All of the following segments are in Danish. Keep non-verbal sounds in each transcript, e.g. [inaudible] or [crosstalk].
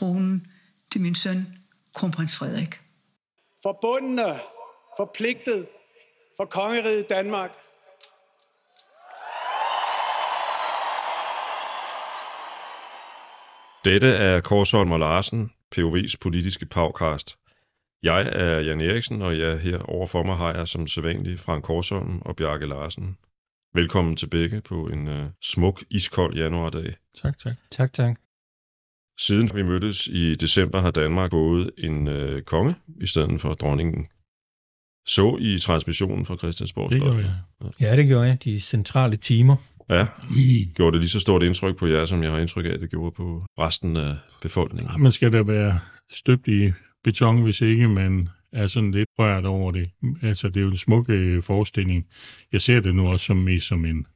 tronen til min søn, kronprins Frederik. Forbundne, forpligtet for kongeriget Danmark. Dette er Korsholm og Larsen, POV's politiske podcast. Jeg er Jan Eriksen, og jeg her overfor mig har jeg som sædvanligt Frank Korsholm og Bjarke Larsen. Velkommen til begge på en uh, smuk, iskold januardag. Tak, tak. Tak, tak. Siden vi mødtes i december har Danmark fået en uh, konge i stedet for dronningen. Så i transmissionen fra Christiansborg Det gjorde jeg. Ja, det gjorde jeg. De centrale timer. Ja, gjorde det lige så stort indtryk på jer, som jeg har indtryk af, at det gjorde på resten af befolkningen. Ja, man skal da være støbt i beton, hvis ikke man er sådan lidt rørt over det. Altså, det er jo en smuk øh, forestilling. Jeg ser det nu også som mest som en,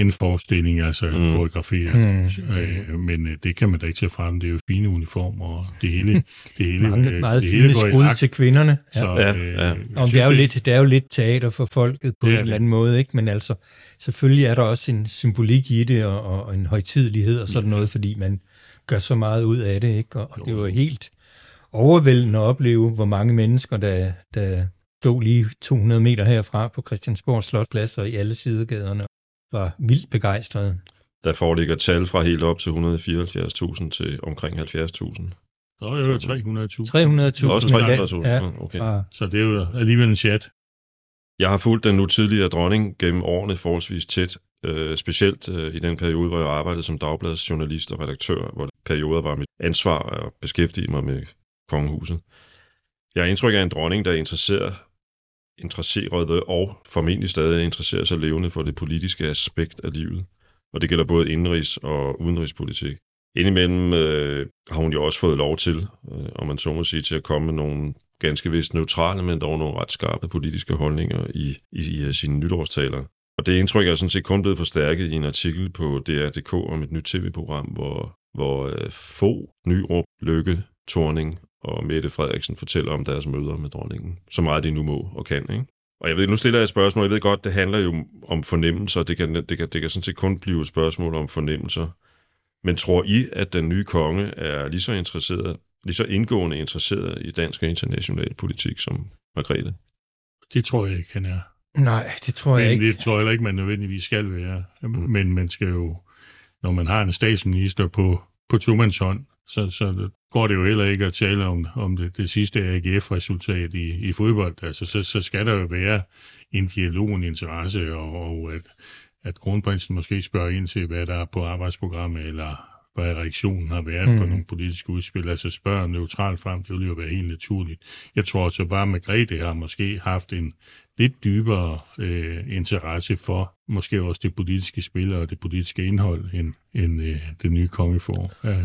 en forestilling, altså Mm. mm. koreograferet. Mm. Øh, men øh, det kan man da ikke tage frem. Det er jo fine uniformer, og det hele, [laughs] det hele, Mange, øh, meget det fine hele går i akt. til kvinderne. Ja. Så, Ja, øh, ja. Og det er, jo lidt, det er jo lidt teater for folket på en er eller anden måde, ikke? Men altså, selvfølgelig er der også en symbolik i det, og, og en højtidelighed og sådan Ja. noget, fordi man gør så meget ud af det, ikke? Og, og Jo. det var helt overvældende at opleve, hvor mange mennesker, der, der stod lige 200 meter herfra på Christiansborg Slotplads og i alle sidegaderne, var vildt begejstrede. Der foreligger tal fra helt op til 174.000 til omkring 70.000. Der er jo 300.000. 300.000. Også ja, 300.000. Ja, Ja, okay. Så det er jo alligevel en chat. Jeg har fulgt den nu tidligere dronning gennem årene forholdsvis tæt, øh, specielt øh, i den periode, hvor jeg arbejdede som dagbladsjournalist og redaktør, hvor perioder var mit ansvar at beskæftige mig med kongehuset. Jeg har indtryk af en dronning, der er interesseret, og formentlig stadig interesserer sig levende for det politiske aspekt af livet. Og det gælder både indrigs- og udenrigspolitik. Indimellem øh, har hun jo også fået lov til, øh, om man så må sige, til at komme med nogle ganske vist neutrale, men dog nogle ret skarpe politiske holdninger i, i, i øh, sine nytårstaler. Og det indtryk er sådan set kun blevet forstærket i en artikel på DR.dk om et nyt tv-program, hvor, hvor øh, få Nyrup, Lykke, Torning og Mette Frederiksen fortæller om deres møder med dronningen. Så meget de nu må og kan, ikke? Og jeg ved, nu stiller jeg et spørgsmål. Jeg ved godt, det handler jo om fornemmelser. Det kan, det kan, det kan sådan set kun blive et spørgsmål om fornemmelser. Men tror I, at den nye konge er lige så interesseret, lige så indgående interesseret i dansk og international politik som Margrethe? Det tror jeg ikke, han er. nej, det tror jeg Men ikke. det tror jeg heller ikke, man nødvendigvis skal være. Men man skal jo, når man har en statsminister på, på tomandshånd, så, så går det jo heller ikke at tale om, om det, det sidste AGF-resultat i, i fodbold. Altså, så, så skal der jo være en dialog, en interesse, og, og at, at kronprinsen måske spørger ind til, hvad der er på arbejdsprogrammet, eller hvad reaktionen har været mm. på nogle politiske udspil. Altså spørger neutralt frem, det vil jo være helt naturligt. Jeg tror så bare, at Margrethe har måske haft en lidt dybere øh, interesse for måske også det politiske spil og det politiske indhold, end, end øh, det nye konge får. Ja.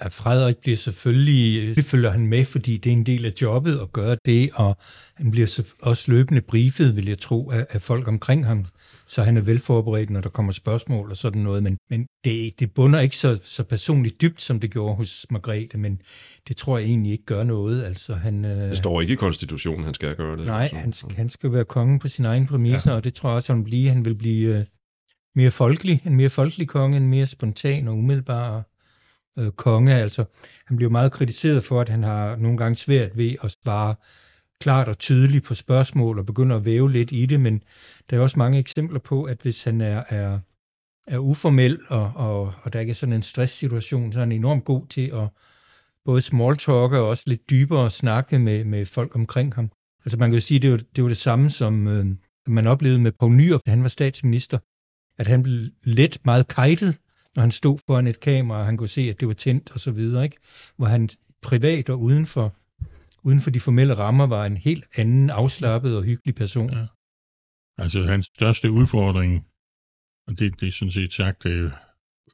At Frederik bliver selvfølgelig, det følger han med, fordi det er en del af jobbet at gøre det, og han bliver så også løbende briefet, vil jeg tro, af, af folk omkring ham, så han er velforberedt, når der kommer spørgsmål og sådan noget, men, men det, det bunder ikke så, så personligt dybt, som det gjorde hos Margrethe, men det tror jeg egentlig ikke gør noget, altså han... Øh, Det står ikke i konstitutionen, han skal gøre det. Nej, altså. han, skal- han skal være konge på sine egne præmisser, ja. og det tror jeg også, han vil blive. Han vil blive øh, mere folkelig, en mere folkelig konge, en mere spontan og umiddelbar øh, konge. Altså, han bliver meget kritiseret for, at han har nogle gange svært ved at svare klart og tydeligt på spørgsmål og begynder at væve lidt i det, men der er også mange eksempler på, at hvis han er, er, er uformel, og, og, og der ikke er sådan en stresssituation, så er han enormt god til at både smalltalke og også lidt dybere snakke med, med folk omkring ham. Altså man kan jo sige, det var det, var det samme, som øh, man oplevede med Poul Nyrup, da han var statsminister, at han blev let meget kajtet, når han stod foran et kamera, og han kunne se, at det var tændt og så videre, ikke? Hvor han privat og uden for, uden for de formelle rammer var en helt anden afslappet og hyggelig person. Ja. Altså hans største udfordring, og det, det er sådan set sagt øh,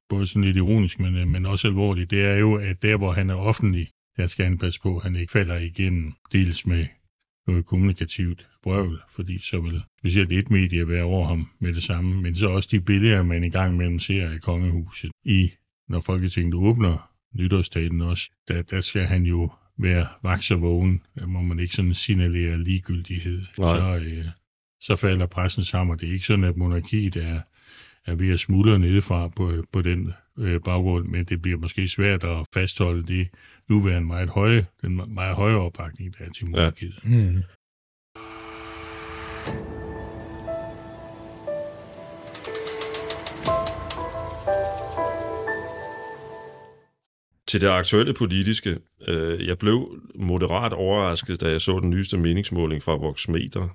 både sådan lidt ironisk, men, øh, men også alvorligt, det er jo, at der hvor han er offentlig, der skal han passe på, at han ikke falder igennem, dels med noget kommunikativt brøvl, fordi så vil specielt et medie være over ham med det samme, men så også de billeder, man i gang mellem ser af kongehuset i, når Folketinget åbner nytårstaten også, der, der skal han jo være vaks og vågen, der må man ikke sådan signalere ligegyldighed. Nej. Så, øh, så falder pressen sammen, og det er ikke sådan, at monarkiet er, er ved at smuldre nedefra på, på den øh, baggrund, men det bliver måske svært at fastholde det nuværende meget høje, den meget høje opbakning, der er til monarkiet. Ja. Mm. Til det aktuelle politiske. Øh, jeg blev moderat overrasket, da jeg så den nyeste meningsmåling fra Voxmeter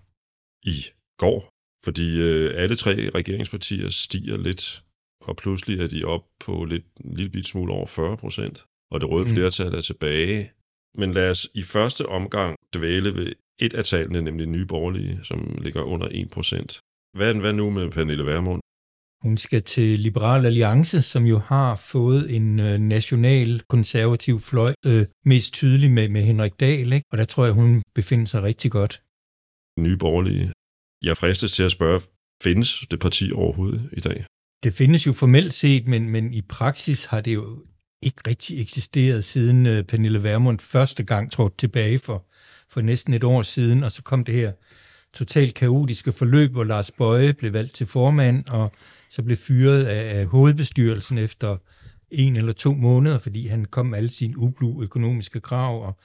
i går, fordi øh, alle tre regeringspartier stiger lidt, og pludselig er de op på lidt, en lille bit smule over 40 procent, og det røde mm. flertal er tilbage. Men lad os i første omgang dvæle ved et af tallene, nemlig Nye Borgerlige, som ligger under 1 procent. Hvad, hvad nu med Pernille Vermund? Hun skal til Liberal Alliance, som jo har fået en øh, national konservativ fløj, øh, mest tydelig med, med Henrik Dahl, ikke? og der tror jeg, hun befinder sig rigtig godt. Nye borgerlige. Jeg fristes til at spørge, findes det parti overhovedet i dag? Det findes jo formelt set, men, men i praksis har det jo ikke rigtig eksisteret siden øh, Pernille Vermund første gang trådte tilbage for, for næsten et år siden, og så kom det her totalt kaotiske forløb, hvor Lars Bøje blev valgt til formand, og så blev fyret af, af hovedbestyrelsen efter en eller to måneder, fordi han kom med alle sine ublu økonomiske krav, og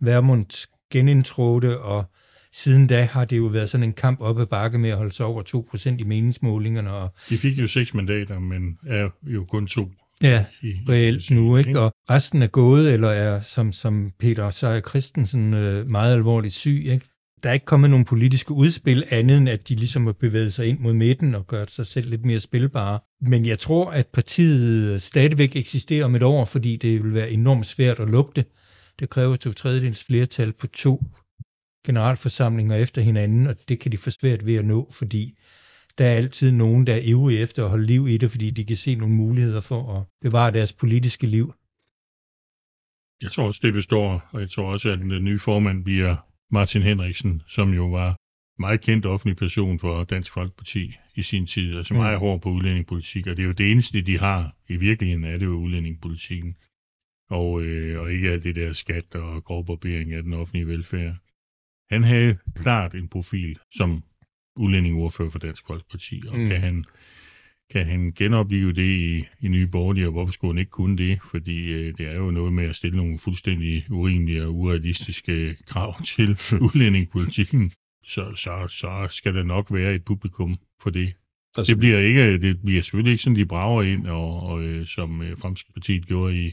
Vermund genindtrådte, og siden da har det jo været sådan en kamp op ad bakke med at holde sig over 2% i meningsmålingerne. Og De fik jo seks mandater, men er jo kun to. Ja, i, reelt i, nu, ikke? Og resten er gået, eller er, som, som Peter Seier Christensen, øh, meget alvorligt syg, ikke? der er ikke kommet nogen politiske udspil andet end, at de ligesom har bevæget sig ind mod midten og gjort sig selv lidt mere spilbare. Men jeg tror, at partiet stadigvæk eksisterer om et år, fordi det vil være enormt svært at lukke det. Det kræver to tredjedels flertal på to generalforsamlinger efter hinanden, og det kan de få svært ved at nå, fordi der er altid nogen, der er ivrige efter at holde liv i det, fordi de kan se nogle muligheder for at bevare deres politiske liv. Jeg tror også, det består, og jeg tror også, at den nye formand bliver Martin Henriksen, som jo var meget kendt offentlig person for Dansk Folkeparti i sin tid, altså meget mm. hård på udlændingepolitik, og det er jo det eneste, de har. I virkeligheden er det jo udlændingepolitikken, og, øh, og ikke alt det der skat og grovbarbering af den offentlige velfærd. Han havde klart en profil som udlændingeordfører for Dansk Folkeparti, og mm. kan han kan han genopleve det i, i Nye Borgerlige, og hvorfor skulle han ikke kunne det? Fordi øh, det er jo noget med at stille nogle fuldstændig urimelige og urealistiske krav [laughs] til udlændingepolitikken. Så, så, så skal der nok være et publikum for det. Altså, det bliver ikke, det bliver selvfølgelig ikke sådan, de brager ind, og, og øh, som øh, Fremskridspartiet gjorde i,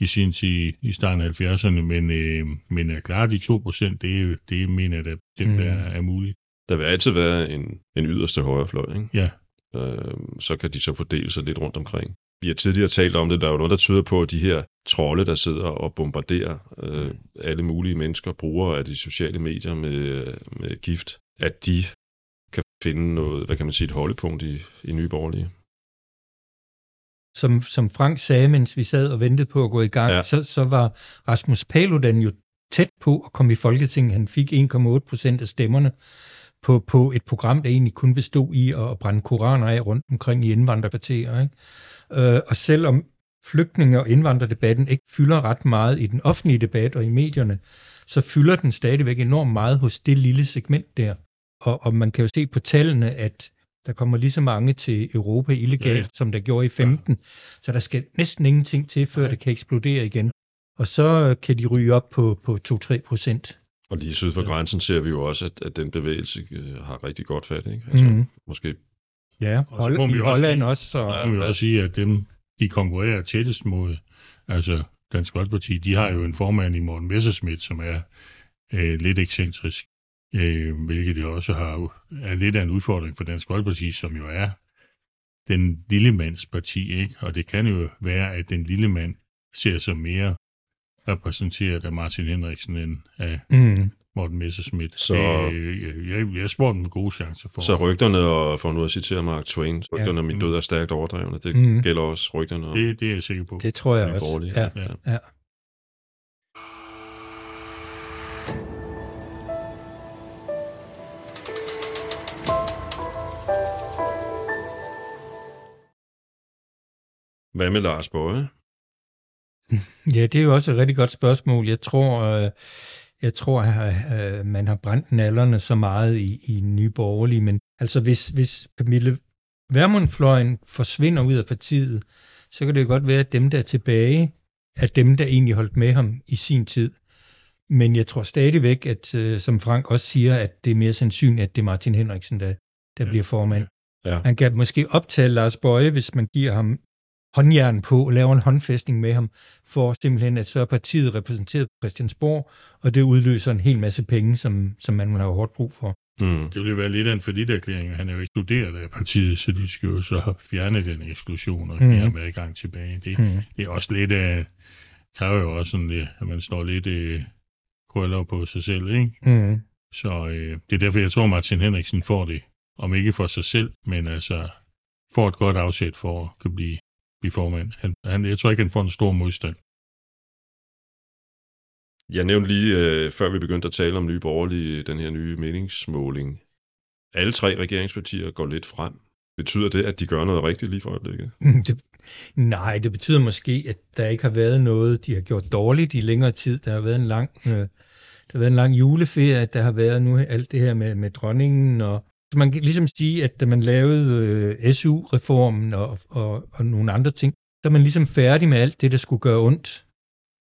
i sin tid i starten af 70'erne, men, øh, men er klart de 2%, det, det mener jeg, at det mm. er, er muligt. Der vil altid være en, en yderste højrefløj, ikke? Ja øh, så kan de så fordele sig lidt rundt omkring. Vi har tidligere talt om det, der er jo noget, der tyder på, at de her trolde, der sidder og bombarderer øh, alle mulige mennesker, brugere af de sociale medier med, med gift, at de kan finde noget, hvad kan man sige, et holdepunkt i, i Nye Borgerlige. Som, som Frank sagde, mens vi sad og ventede på at gå i gang, ja. så, så var Rasmus Paludan jo tæt på at komme i Folketinget. Han fik 1,8 procent af stemmerne på, på et program, der egentlig kun bestod i at brænde koraner af rundt omkring i indvandrerkvarterer. Ikke? Øh, og selvom flygtninge- og indvandrerdebatten ikke fylder ret meget i den offentlige debat og i medierne, så fylder den stadigvæk enormt meget hos det lille segment der. Og, og man kan jo se på tallene, at der kommer lige så mange til Europa illegalt, ja, ja. som der gjorde i 15. Ja. Så der skal næsten ingenting til, før ja. det kan eksplodere igen. Og så kan de ryge op på, på 2-3 procent. Og lige syd for grænsen ser vi jo også, at, at den bevægelse øh, har rigtig godt fat. Ikke? Altså, mm. Måske Ja, Hold, i Holland også. Så, ja, vi også sige, at dem, de konkurrerer tættest mod, altså Dansk Folkeparti, de har jo en formand i Morten Messerschmidt, som er øh, lidt ekscentrisk, øh, hvilket det også har, er lidt af en udfordring for Dansk Folkeparti, som jo er den lille mands parti, ikke? og det kan jo være, at den lille mand ser sig mere repræsenteret af Martin Henriksen end af mm. Morten Messerschmidt. Så, øh, jeg, jeg spurgte dem gode chancer for. Så rygterne, og for nu at citere Mark Twain, rygterne ja. om min død er stærkt overdrevne, det mm. gælder også rygterne om det, det er jeg sikker på. Det tror jeg også. Ja. Ja. ja. Hvad med Lars Bøge? [laughs] Ja, det er jo også et rigtig godt spørgsmål. Jeg tror, øh, jeg tror, at øh, man har brændt nallerne så meget i, i Nye Borgerlige, men altså hvis, hvis Pernille Værmundfløjen forsvinder ud af partiet, så kan det godt være, at dem, der er tilbage, er dem, der egentlig holdt med ham i sin tid. Men jeg tror stadigvæk, at øh, som Frank også siger, at det er mere sandsynligt, at det er Martin Henriksen, der, der ja. bliver formand. Ja. Man kan måske optage Lars Bøje, hvis man giver ham håndjern på og laver en håndfæstning med ham, for simpelthen, at så er partiet repræsenteret på Christiansborg, og det udløser en hel masse penge, som, som man har hårdt brug for. Mm. Det ville være lidt af en forlitterklæring, han er jo ekskluderet af partiet, så de skal jo så have fjernet den eksklusion og mm. give ham adgang tilbage. Det, mm. det er også lidt af, kræver jo også sådan, at man står lidt øh, krøller på sig selv, ikke? Mm. Så øh, det er derfor, jeg tror, Martin Henriksen får det, om ikke for sig selv, men altså får et godt afsæt for at kunne blive, blive formand. Han, han, jeg tror ikke, han får en stor modstand. Jeg nævnte lige, øh, før vi begyndte at tale om nye borgerlige, den her nye meningsmåling. Alle tre regeringspartier går lidt frem. Betyder det, at de gør noget rigtigt lige for øjeblikket? [laughs] Det, nej, det betyder måske, at der ikke har været noget, de har gjort dårligt i længere tid. Der har været en lang, øh, der har været en lang juleferie, der har været nu alt det her med, med dronningen, og så man kan ligesom sige, at da man lavede øh, SU-reformen og, og, og nogle andre ting, så er man ligesom færdig med alt det, der skulle gøre ondt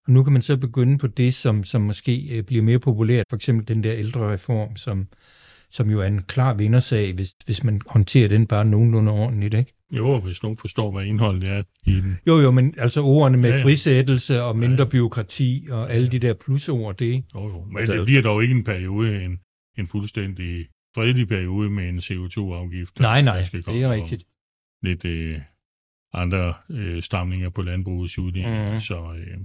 og nu kan man så begynde på det, som, som måske øh, bliver mere populært, for eksempel den der ældre reform, som, som jo er en klar vindersag, hvis, hvis man håndterer den bare nogenlunde ordentligt, ikke? Jo, hvis nogen forstår, hvad indholdet er i den. Jo, jo, men altså ordene med ja, ja. frisættelse og mindre ja. byråkrati og alle de der plusord, det... Jo, jo, men det bliver dog ikke en periode, en, en fuldstændig fredelig periode med en CO2-afgift. Nej, nej, det er rigtigt. Lidt øh, andre øh, stamninger på landbrugets uddeling, mm. så... Øh,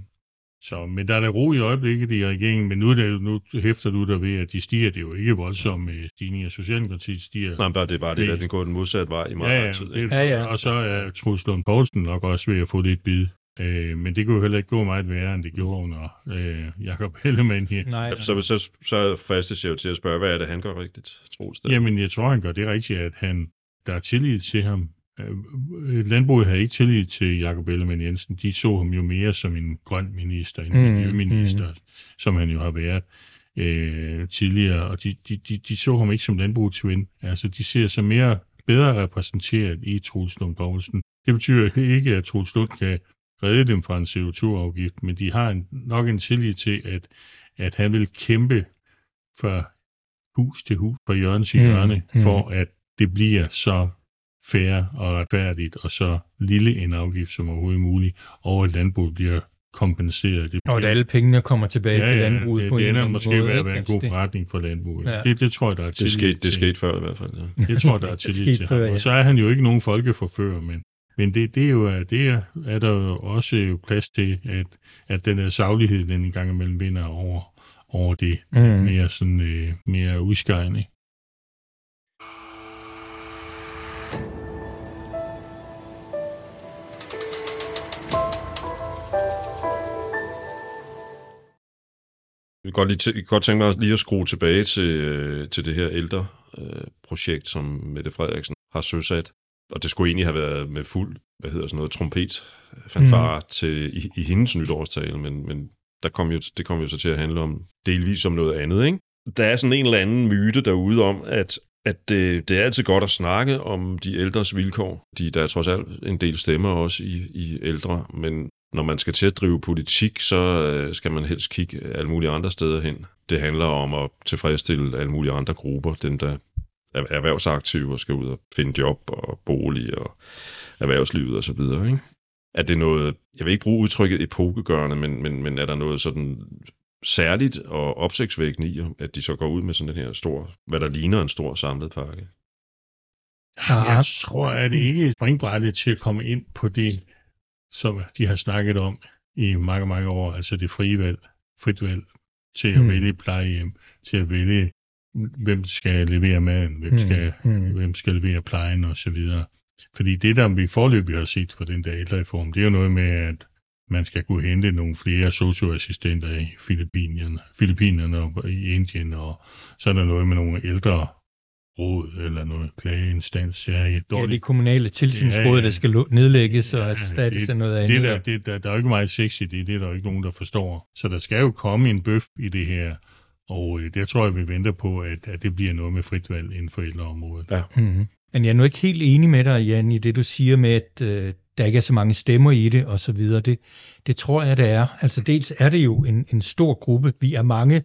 så, men der er der ro i øjeblikket i regeringen, men nu, er det, nu hæfter du der ved, at de stiger. Det er jo ikke voldsomme øh, stigninger. Socialdemokratiet stiger. Nej, bare det er bare det, at den går den modsatte vej i meget ja, ja, tid. Det, ja, ja. Og så er Truls Lund Poulsen nok også ved at få lidt bid. Øh, men det kunne jo heller ikke gå meget værre, end det gjorde under øh, Jacob Hellemann her. Nej, nej. Så, så, så fristes jeg jo til at spørge, hvad er det, han gør rigtigt, Troels? Jamen, jeg tror, han gør det rigtigt, at han, der er tillid til ham. Øh, landbruget havde ikke tillid til Jakob Ellemann Jensen. De så ham jo mere som en grøn minister, en mm, miljøminister, mm. som han jo har været øh, tidligere, og de, de, de, de så ham ikke som landbrugets ven. Altså, de ser sig mere bedre repræsenteret i Troels Lund Poulsen. Det betyder ikke, at Troels Lund kan redde dem fra en CO2-afgift, men de har en, nok en tillid til, at, at han vil kæmpe fra hus til hus, fra hjørne til mm, hjørne, mm, for at det bliver så fair og retfærdigt, og så lille en afgift som overhovedet muligt, og at landbruget bliver kompenseret. Det og at alle pengene kommer tilbage ja, til landbruget det, på det en ender måske måde, ved at være en god forretning for landbruget. Ja. Det, det tror jeg, der er det skete, det skete før i hvert fald. Ja. Det tror jeg, der er tillid til før, ja. Og så er han jo ikke nogen folkeforfører, men, men det, det, er jo, det er, er der jo også plads til, at, at den her saglighed, den en gang imellem vinder over, over det mm. mere, sådan, øh, mere udskejende. Jeg kan godt, lige godt tænke mig lige at skrue tilbage til, øh, til det her ældre øh, projekt, som Mette Frederiksen har søsat. Og det skulle egentlig have været med fuld, hvad hedder sådan noget, trompet fanfare mm. til, i, i hendes nytårstale, men, men der kom jo, det kom jo så til at handle om delvis om noget andet, ikke? Der er sådan en eller anden myte derude om, at, at det, det er altid godt at snakke om de ældres vilkår. De, der er trods alt en del stemmer også i, i ældre, men når man skal til at drive politik, så øh, skal man helst kigge alle mulige andre steder hen. Det handler om at tilfredsstille alle mulige andre grupper, dem der er erhvervsaktive og skal ud og finde job og bolig og erhvervslivet osv. Ikke? Er det noget, jeg vil ikke bruge udtrykket epokegørende, men, men, men er der noget sådan særligt og opsigtsvækkende i, at de så går ud med sådan den her stor, hvad der ligner en stor samlet pakke? Jeg tror, at det ikke er springbrættet til at komme ind på det som de har snakket om i mange, mange år, altså det frie valg, frit valg til at mm. vælge plejehjem, til at vælge, hvem skal levere maden, hvem, mm. skal, mm. hvem skal levere plejen osv. Fordi det, der vi forløbig har set for den der ældrereform, det er jo noget med, at man skal kunne hente nogle flere socioassistenter i Filippinerne, Filippinerne og i Indien, og så er der noget med nogle ældre råd eller noget klageinstans. Ja, ja, det kommunale tilsynsråd, ja, ja. der skal nedlægges og erstattes af noget andet. Det der, det, der, der er jo ikke meget sex i det, det er der jo ikke nogen, der forstår. Så der skal jo komme en bøf i det her, og øh, det tror jeg, vi venter på, at, at det bliver noget med frit valg inden for ældreområdet. Ja. Mm-hmm. Men jeg er nu ikke helt enig med dig, Jan, i det du siger med, at øh, der ikke er så mange stemmer i det og så videre. Det, det tror jeg, det er. Altså dels er det jo en, en stor gruppe. Vi er mange,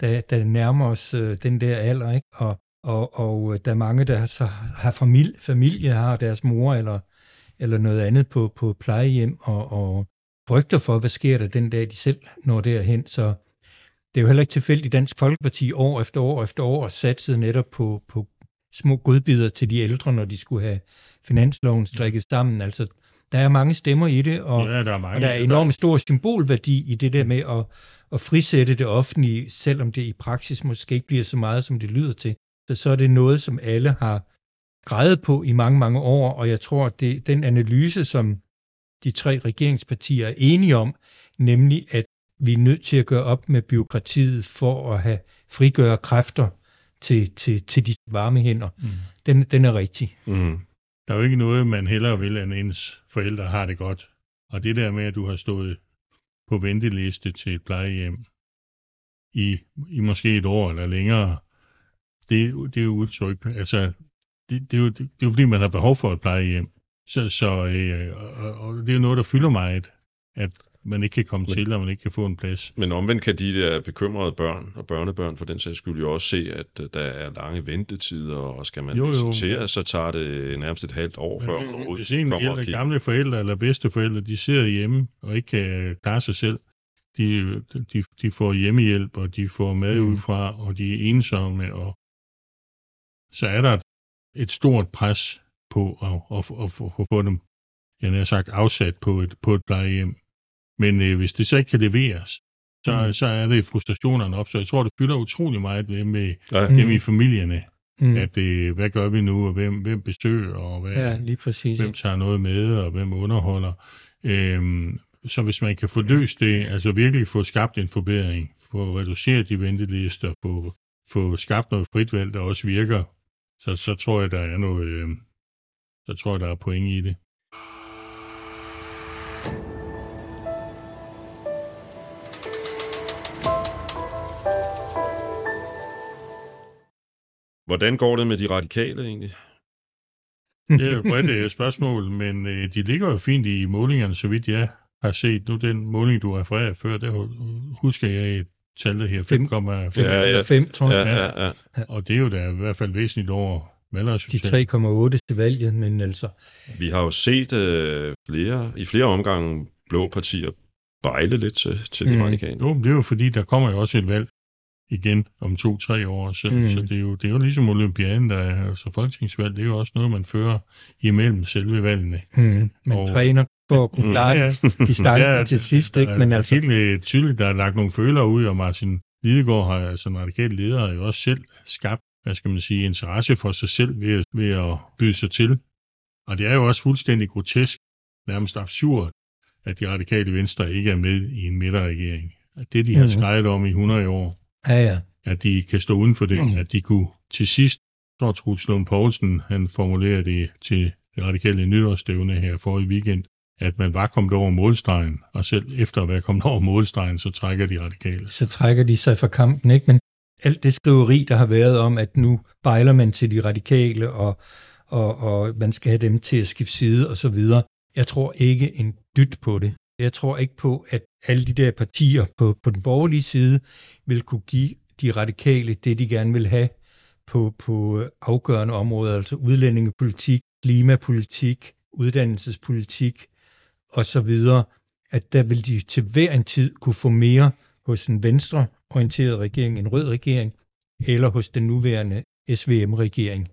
der, der nærmer os øh, den der alder, ikke? Og, og, og der er mange, der så har familie, familie har deres mor eller, eller noget andet på, på plejehjem og, og frygter for, hvad sker der den dag, de selv når derhen. Så det er jo heller ikke tilfældigt, Dansk Folkeparti år efter år efter år satsede netop på, på små godbidder til de ældre, når de skulle have finansloven strikket sammen. Altså, der er mange stemmer i det, og, Ja, der er mange. og der er enormt stor symbolværdi i det der med at, at frisætte det offentlige, selvom det i praksis måske ikke bliver så meget, som det lyder til. Så, så er det noget, som alle har grejet på i mange, mange år, og jeg tror, at det, den analyse, som de tre regeringspartier er enige om, nemlig at vi er nødt til at gøre op med byråkratiet for at have frigøre kræfter til, til, til de varme hænder, Mm. den, den er rigtig. Mm. Der er jo ikke noget, man hellere vil, end ens forældre har det godt. Og det der med, at du har stået på venteliste til et plejehjem i, i måske et år eller længere, det, er jo- det er jo udtryk. Altså, det, det, er jo, det, det er jo fordi, man har behov for et plejehjem. Så, så øh, og, og det er jo noget, der fylder meget, at man ikke kan komme Men- til, og man ikke kan få en plads. Men omvendt kan de der bekymrede børn og børnebørn for den sags skyld jo også se, at øh, der er lange ventetider, og skal man Jo, jo. visitere, så tager det nærmest et halvt år før man Men overhovedet hvis en eller kigger. gamle forældre eller bedsteforældre, de sidder hjemme og ikke kan klare sig selv, de, de, de får hjemmehjælp, og de får mad Mm. udefra, og de er ensomme, og så er der et, et stort pres på at, at, at, at, at få dem, jeg har sagt, afsat på et, på et plejehjem. Men øh, hvis det så ikke kan leveres, så, Mm. så er det frustrationerne op. Så jeg tror, det fylder utrolig meget ved med Ja, Mm. hjemme i familierne, Mm. at øh, hvad gør vi nu, og hvem, hvem besøger, og hvad, Ja, lige præcis. hvem tager noget med, og hvem underholder. Øhm, så hvis man kan få løst det, altså virkelig få skabt en forbedring, få reduceret de ventelister, få, få skabt noget frit valg, der også virker, så, så tror jeg, der er noget, øh, så tror jeg, der er point i det. Hvordan går det med de radikale egentlig? [laughs] Det er jo et bredt øh, spørgsmål, men øh, de ligger jo fint i målingerne, så vidt jeg har set. Nu den måling, du refererede før, der hu- husker jeg et tal der her, 5,5. Ja, ja. Tror jeg. Ja, ja, ja. Og det er jo da i hvert fald væsentligt over De valgresultatet. 3,8 til valget, men altså, Vi har jo set øh, flere, i flere omgange blå partier bejle lidt til, til de Mm. radikale. Jo, det er jo fordi, der kommer jo også et valg igen om to-tre år, så, Mm. mm. så det, er jo, det er jo ligesom olympiaden, der er, altså folketingsvalg, det er jo også noget, man fører imellem selve valgene. hmm, man Og- træner for at kunne Mm. klare Ja, ja, distancen Ja, til sidst, ikke? Men altså, Helt øh, tydeligt, der er lagt nogle følere ud, og Martin Lidegaard har som radikal leder jo også selv skabt, hvad skal man sige, interesse for sig selv ved, ved at byde sig til. Og det er jo også fuldstændig grotesk, nærmest absurd, at de radikale venstre ikke er med i en midterregering. At det, de har Mhm. skrevet om i 100 år, ja, ja. at de kan stå uden for det, Mm. at de kunne til sidst, tror Truls Lund Poulsen, han formulerede det til det radikale nytårsstævne her forrige weekend, at man var kommet over målstregen, og selv efter at være kommet [laughs] over målstregen, så trækker de radikale. så trækker de sig fra kampen, ikke? Men alt det skriveri, der har været om, at nu bejler man til de radikale, og, og, og man skal have dem til at skifte side og så videre. Jeg tror ikke en dyt på det. Jeg tror ikke på, at alle de der partier på, på den borgerlige side vil kunne give de radikale det, de gerne vil have på, på afgørende områder, altså udlændingepolitik, klimapolitik, uddannelsespolitik og så videre, at der vil de til hver en tid kunne få mere hos en venstreorienteret regering, en rød regering, eller hos den nuværende SVM-regering.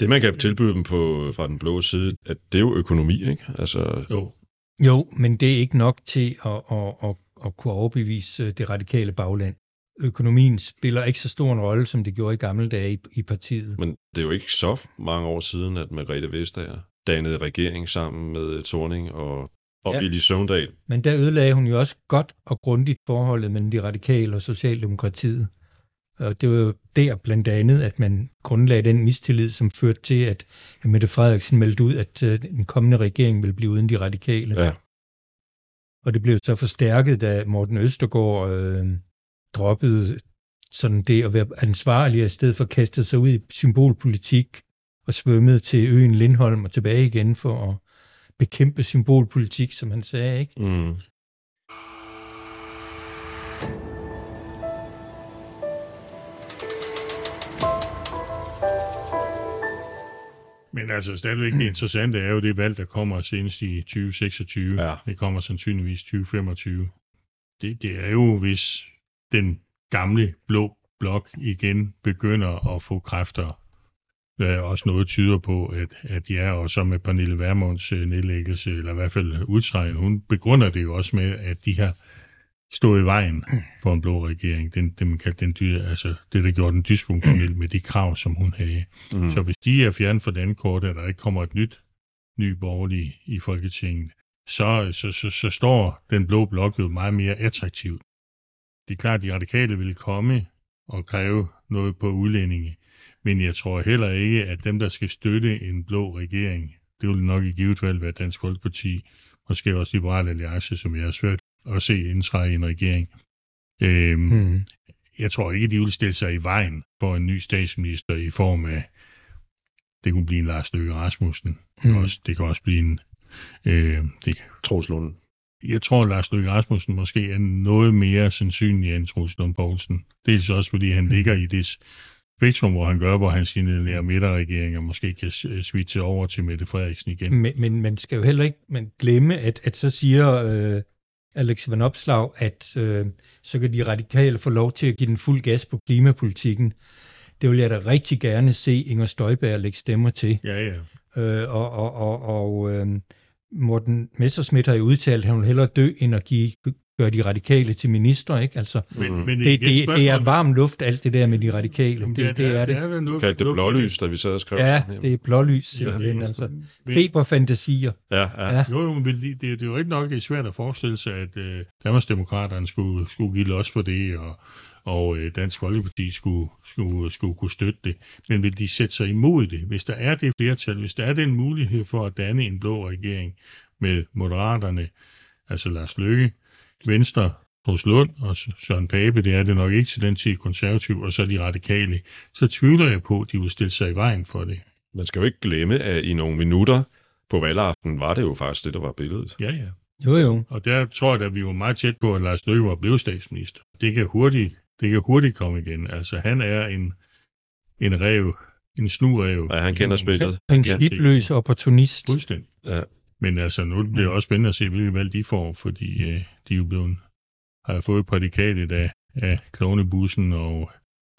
Det, man kan tilbyde dem på, fra den blå side, at det er jo økonomi, ikke? Altså, Jo, Jo, men det er ikke nok til at, at, at, at kunne overbevise det radikale bagland. Økonomien spiller ikke så stor en rolle, som det gjorde i gamle dage i, i partiet. men det er jo ikke så mange år siden, at Margrethe Vestager dannede regering sammen med Torning og, og Ja. ja. Billy Søvndal. Men der ødelagde hun jo også godt og grundigt forholdet mellem de radikale og Socialdemokratiet. Og det var jo der blandt andet, at man grundlagde den mistillid, som førte til, at Mette Frederiksen meldte ud, at øh, den kommende regering ville blive uden de radikale. Ja. Og det blev så forstærket, da Morten Østergaard øh, droppede sådan det at være ansvarlig, og i stedet for kastet sig ud i symbolpolitik og svømmede til øen Lindholm og tilbage igen for at bekæmpe symbolpolitik, som han sagde. Ikke? Mm. Men altså stadigvæk det interessante er jo det valg, der kommer senest i 2026. Ja. Det kommer sandsynligvis 2025. Det, det er jo, hvis den gamle blå blok igen begynder at få kræfter. Der er også noget tyder på, at, at ja, og så med Pernille Vermunds øh, nedlæggelse, eller i hvert fald udtræden, hun begrunder det jo også med, at de har stået i vejen for en blå regering. Den, det, man kaldte den dyr, altså det, der gjorde den dysfunktionel med de krav, som hun havde. Mm. Så hvis de er fjernet fra den kort, at der ikke kommer et nyt ny borgerlig i Folketinget, så, så, så, så står den blå blok jo meget mere attraktivt. Det er klart, at de radikale vil komme og kræve noget på udlændinge, men jeg tror heller ikke, at dem, der skal støtte en blå regering, det vil nok i givet fald være Dansk Folkeparti, måske også Liberale Alliance, som jeg har svært at se indtræde i en regering. Øhm, Hmm. jeg tror ikke, de vil stille sig i vejen for en ny statsminister i form af, det kunne blive en Lars Løkke Rasmussen. Det kan, Mm. også, det kan også blive en, øh, det, Troels Lund. jeg tror, Lars Løkke Rasmussen måske er noget mere sandsynlig end Troels Lund Poulsen. Dels også, fordi han ligger i det spektrum, hvor han gør, hvor han signalerer midterregeringer måske kan switche over til Mette Frederiksen igen. Men, men man skal jo heller ikke man glemme, at, at så siger øh, Alex Van Opslag, at øh, så kan de radikale få lov til at give den fuld gas på klimapolitikken. Det vil jeg da rigtig gerne se Inger Støjberg lægge stemmer til. Ja, ja. Øh, og og, og, og øh, Morten Messerschmidt har jo udtalt, at han vil hellere dø, end at give, gøre de radikale til minister. Ikke? Altså, Men, men det, det, det er varm luft, alt det der med de radikale. Jamen, Det, det er det. vel noget- Kaldte det blålys, da vi sad og skrev Ja, sådan det er blålys Ja, simpelthen. det- Altså, feberfantasier. Ja, ja. Ja. Jo, jo, men det, det, det er jo rigtig nok, det er svært at forestille sig, at øh, Danmarksdemokraterne skulle, skulle give los på det, og, og øh, Dansk Folkeparti skulle, skulle, skulle kunne støtte det. Men vil de sætte sig imod det? Hvis der er det flertal, hvis der er den mulighed for at danne en blå regering med Moderaterne, altså Lars Løkke, Venstre, Troels Lund og Søren Pape, det er det nok ikke til den tid konservativ, og så de radikale, så tvivler jeg på, at de vil stille sig i vejen for det. Man skal jo ikke glemme, at i nogle minutter på valgaften var det jo faktisk det, der var billedet. Ja, ja. Jo, jo. Og der tror jeg, at vi var meget tæt på, at Lars Løkke var blevet statsminister. Det kan hurtigt, det kan hurtigt komme igen. Altså, han er en, en rev, en snurev. Ja, han kender spillet. Principløs opportunist. Fuldstændig. Ja. Men altså, nu bliver det også spændende at se, hvilke valg de får, fordi øh, de er jo blevet, har fået prædikatet af, af klovnebussen, og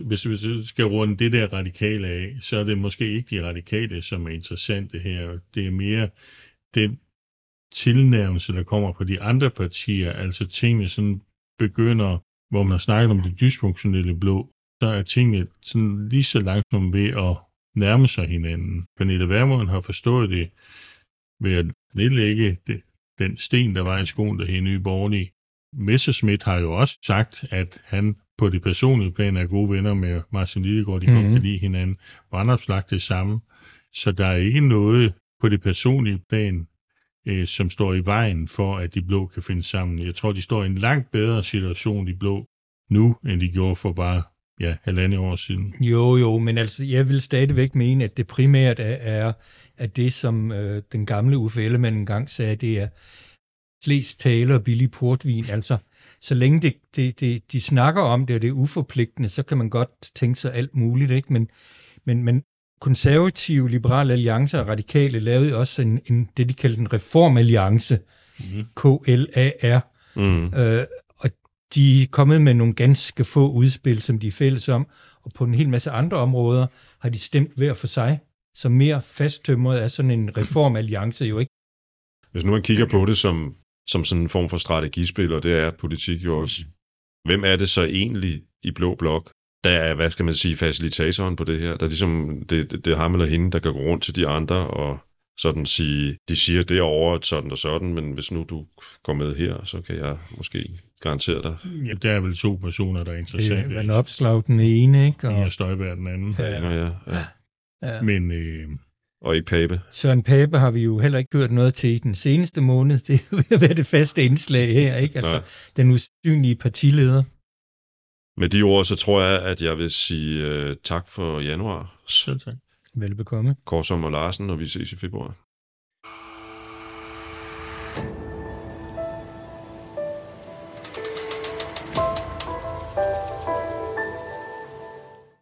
hvis, hvis vi skal runde det der radikale af, så er det måske ikke de radikale, som er interessante her. Det er mere den tilnærmelse, der kommer fra de andre partier, altså tingene sådan begynder, hvor man har snakket om det dysfunktionelle blå, så er tingene sådan lige så langsomt ved at nærme sig hinanden. Pernille Vermund har forstået det ved at nedlægge det, den sten, der var i skoen, der hed Nye Borgerlige. Messerschmidt har jo også sagt, at han på det personlige plan er gode venner med Martin Lidegaard, de mm-hmm. Mhm. godt kan lide hinanden. Vandopslag det samme. Så der er ikke noget på det personlige plan, øh, som står i vejen for, at de blå kan finde sammen. Jeg tror, de står i en langt bedre situation, de blå, nu, end de gjorde for bare ja, halvandet år siden. Jo, jo, men altså, jeg vil stadigvæk mene, at det primært er, er at det, som øh, den gamle Uffe Ellemann engang sagde, det er flest taler og billig portvin. Altså, så længe det, det, det, de snakker om det, og det er uforpligtende, så kan man godt tænke sig alt muligt, ikke? Men, men, men konservative, liberale alliancer og radikale lavede også en, en, det, de kaldte en reformalliance, Mm-hmm. KLAR, Mm. Øh, de er kommet med nogle ganske få udspil, som de er fælles om, og på en hel masse andre områder har de stemt hver for sig. Så mere fasttømret er sådan en reformalliance jo ikke. Hvis nu man kigger på det som, som sådan en form for strategispil, og det er politik jo også, hvem er det så egentlig i Blå Blok, der er, hvad skal man sige, facilitatoren på det her? Der er ligesom, det, det, det er ham eller hende, der kan gå rundt til de andre og sådan sige, de siger derovre sådan og sådan, men hvis nu du går med her, så kan jeg måske garantere dig. Ja, der er vel to personer, der er Det interessante. er en opslag den ene, ikke? Og, Støjberg den anden. Ja, ja, ja. ja. Men øh, Og ikke Pape. Søren Pape har vi jo heller ikke hørt noget til i den seneste måned. [laughs] Det er jo ved at være det faste indslag her, ikke? Altså, Nej. den usynlige partileder. Med de ord, så tror jeg, at jeg vil sige uh, tak for januar. selv tak. Velbekomme. Korsom og Larsen, når vi ses i februar.